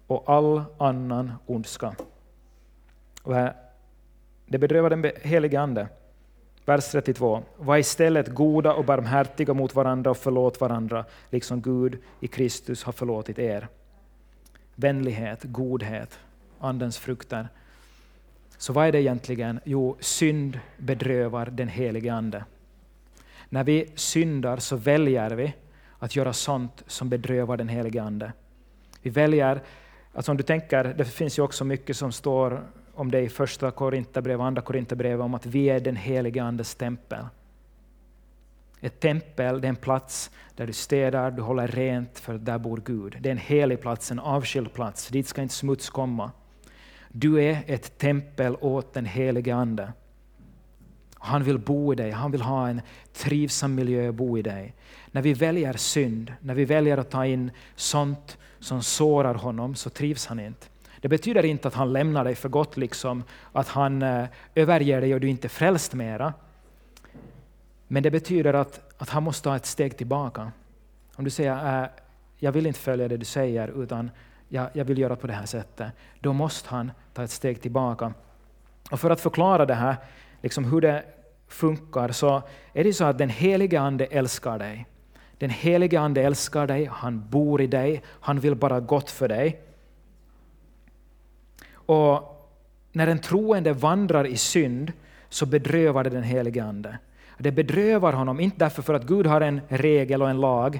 och all annan ondska. Och här, det bedrövar den helige Ande. Vers 32. Var istället goda och barmhärtiga mot varandra och förlåt varandra, liksom Gud i Kristus har förlåtit er. Vänlighet, godhet, Andens frukter. Så vad är det egentligen? Jo, synd bedrövar den helige Ande. När vi syndar så väljer vi att göra sånt som bedrövar den helige Ande. Vi väljer, alltså om du tänker, det finns ju också mycket som står om det i första Korinthierbrevet och andra Korinthierbrevet om att vi är den helige Andes tempel. Ett tempel det är en plats där du städar, du håller rent, för där bor Gud. Det är en helig plats, en avskild plats. Dit ska inte smuts komma. Du är ett tempel åt den helige Ande. Han vill bo i dig, han vill ha en trivsam miljö att bo i dig. När vi väljer synd, när vi väljer att ta in sånt som sårar honom, så trivs han inte. Det betyder inte att han lämnar dig för gott, liksom, att han eh, överger dig och du inte är frälst mera. Men det betyder att, att han måste ta ett steg tillbaka. Om du säger äh, jag vill inte följa det du säger, utan jag, jag vill göra på det här sättet, då måste han ta ett steg tillbaka. Och för att förklara det här, liksom hur det funkar, så är det så att den helige Ande älskar dig. Den helige Ande älskar dig, han bor i dig, han vill bara gott för dig. Och när en troende vandrar i synd så bedrövar det den helige Ande. Det bedrövar honom, inte därför för att Gud har en regel och en lag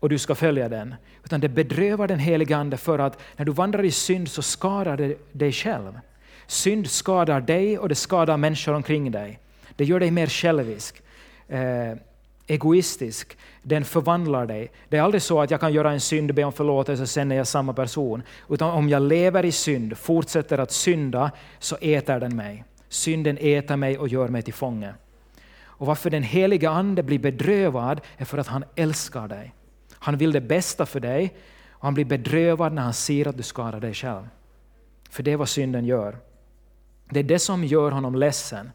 och du ska följa den, utan det bedrövar den helige Ande för att när du vandrar i synd så skadar det dig själv. Synd skadar dig och det skadar människor omkring dig. Det gör dig mer självisk. Eh, egoistisk, den förvandlar dig. Det är aldrig så att jag kan göra en synd, be om förlåtelse och sen är jag samma person. Utan om jag lever i synd, fortsätter att synda, så äter den mig. Synden äter mig och gör mig till fånge. Och varför den heliga Ande blir bedrövad är för att han älskar dig. Han vill det bästa för dig och han blir bedrövad när han ser att du skadar dig själv. För det är vad synden gör. Det är det som gör honom ledsen.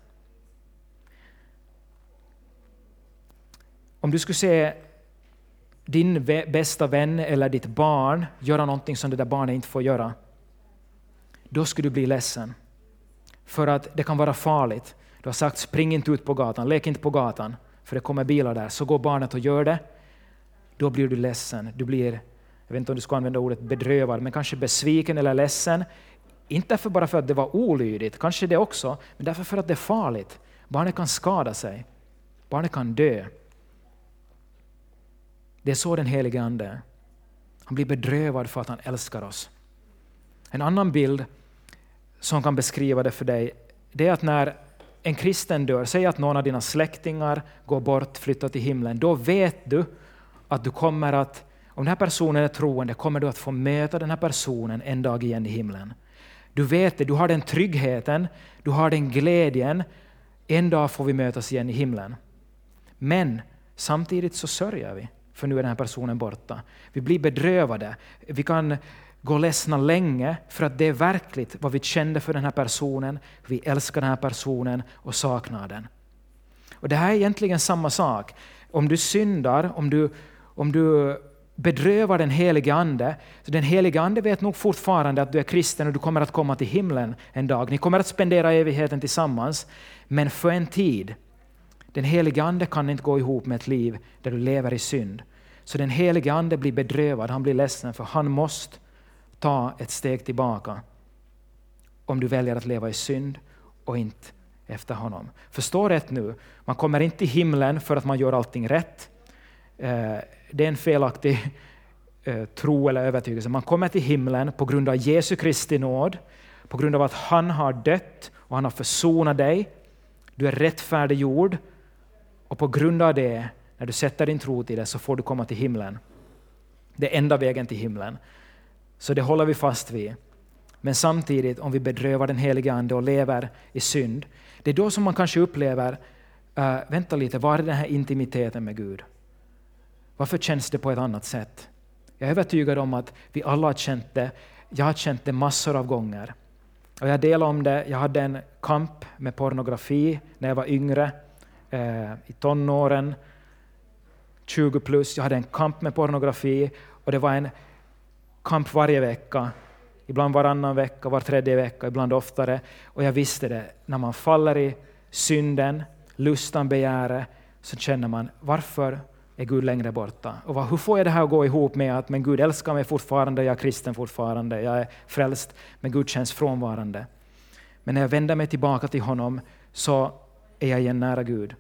Om du skulle se din bästa vän eller ditt barn göra någonting som det där barnet inte får göra, då skulle du bli ledsen. För att det kan vara farligt. Du har sagt spring inte ut på gatan, lek inte på gatan, för det kommer bilar där. Så går barnet och gör det. Då blir du ledsen. Du blir, jag vet inte om du ska använda ordet bedrövad, men kanske besviken eller ledsen. Inte för bara för att det var olydigt, kanske det också, men därför för att det är farligt. Barnet kan skada sig. Barnet kan dö. Det är så den helige Ande är. Han blir bedrövad för att han älskar oss. En annan bild som kan beskriva det för dig, det är att när en kristen dör, säg att någon av dina släktingar går bort, flyttar till himlen, då vet du att du kommer att, om den här personen är troende, kommer du att få möta den här personen en dag igen i himlen. Du vet det, du har den tryggheten, du har den glädjen, en dag får vi mötas igen i himlen. Men samtidigt så sörjer vi, för nu är den här personen borta. Vi blir bedrövade. Vi kan gå ledsna länge för att det är verkligt vad vi kände för den här personen. Vi älskar den här personen och saknar den. Och Det här är egentligen samma sak. Om du syndar, om du, om du bedrövar den helige Ande, så den helige Ande vet nog fortfarande att du är kristen och du kommer att komma till himlen en dag. Ni kommer att spendera evigheten tillsammans, men för en tid. Den helige Ande kan inte gå ihop med ett liv där du lever i synd. Så den helige Ande blir bedrövad, han blir ledsen, för han måste ta ett steg tillbaka om du väljer att leva i synd och inte efter honom. Förstå rätt nu, man kommer inte till himlen för att man gör allting rätt. Eh, det är en felaktig eh, tro eller övertygelse. Man kommer till himlen på grund av Jesu Kristi nåd, på grund av att han har dött och han har försonat dig. Du är rättfärdiggjord och på grund av det, när du sätter din tro till det, så får du komma till himlen. Det är enda vägen till himlen. Så det håller vi fast vid. Men samtidigt, om vi bedrövar den helige Ande och lever i synd, det är då som man kanske upplever, uh, vänta lite, var är den här intimiteten med Gud? Varför känns det på ett annat sätt? Jag är övertygad om att vi alla har känt det. Jag har känt det massor av gånger. Och jag delar om det. Jag hade en kamp med pornografi när jag var yngre, eh, i tonåren, 20 plus. Jag hade en kamp med pornografi och det var en kamp varje vecka. Ibland varannan vecka, var tredje vecka, ibland oftare. Och jag visste det, när man faller i synden, lustan, begäret, så känner man varför är Gud längre borta? Och hur får jag det här att gå ihop med att men Gud älskar mig fortfarande, jag är kristen fortfarande, jag är frälst, men Gud känns frånvarande. Men när jag vänder mig tillbaka till honom så är jag igen nära Gud.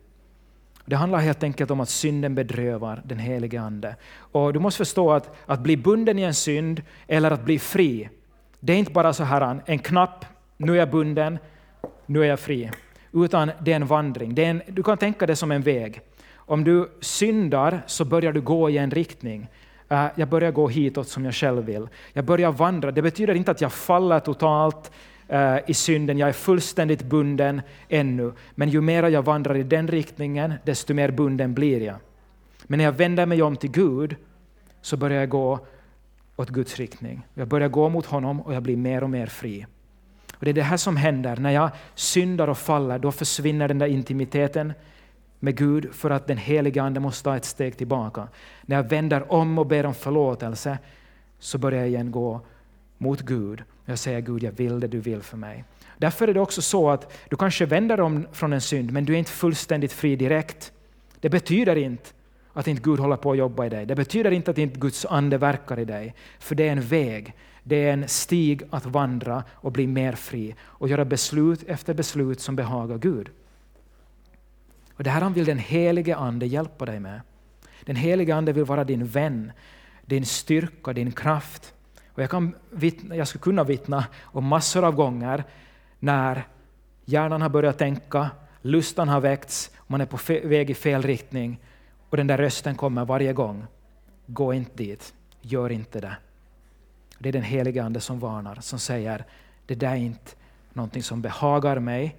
Det handlar helt enkelt om att synden bedrövar den helige Ande. Och du måste förstå att, att bli bunden i en synd eller att bli fri, det är inte bara så här en knapp, nu är jag bunden, nu är jag fri. Utan det är en vandring. Det är en, du kan tänka det som en väg. Om du syndar så börjar du gå i en riktning. Eh, jag börjar gå hitåt som jag själv vill. Jag börjar vandra. Det betyder inte att jag faller totalt eh, i synden, jag är fullständigt bunden ännu. Men ju mer jag vandrar i den riktningen, desto mer bunden blir jag. Men när jag vänder mig om till Gud så börjar jag gå åt Guds riktning. Jag börjar gå mot honom och jag blir mer och mer fri. Och Det är det här som händer. När jag syndar och faller, då försvinner den där intimiteten med Gud för att den helige Ande måste ta ett steg tillbaka. När jag vänder om och ber om förlåtelse så börjar jag igen gå mot Gud. Jag säger Gud, jag vill det du vill för mig. Därför är det också så att du kanske vänder om från en synd, men du är inte fullständigt fri direkt. Det betyder inte att inte Gud håller på att jobba i dig. Det betyder inte att inte Guds ande verkar i dig. För det är en väg, det är en stig att vandra och bli mer fri och göra beslut efter beslut som behagar Gud. Och Det här vill den helige Ande hjälpa dig med. Den helige Ande vill vara din vän, din styrka, din kraft. Och jag, kan vittna, jag skulle kunna vittna om massor av gånger när hjärnan har börjat tänka, lustan har väckts, man är på väg i fel riktning och den där rösten kommer varje gång. Gå inte dit, gör inte det. Det är den helige Ande som varnar, som säger det där är inte någonting som behagar mig,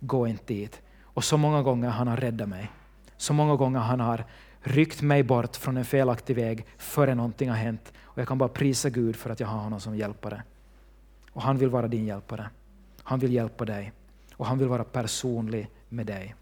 gå inte dit. Och så många gånger han har räddat mig. Så många gånger han har ryckt mig bort från en felaktig väg före någonting har hänt. Och jag kan bara prisa Gud för att jag har honom som hjälpare. Och han vill vara din hjälpare. Han vill hjälpa dig. Och han vill vara personlig med dig.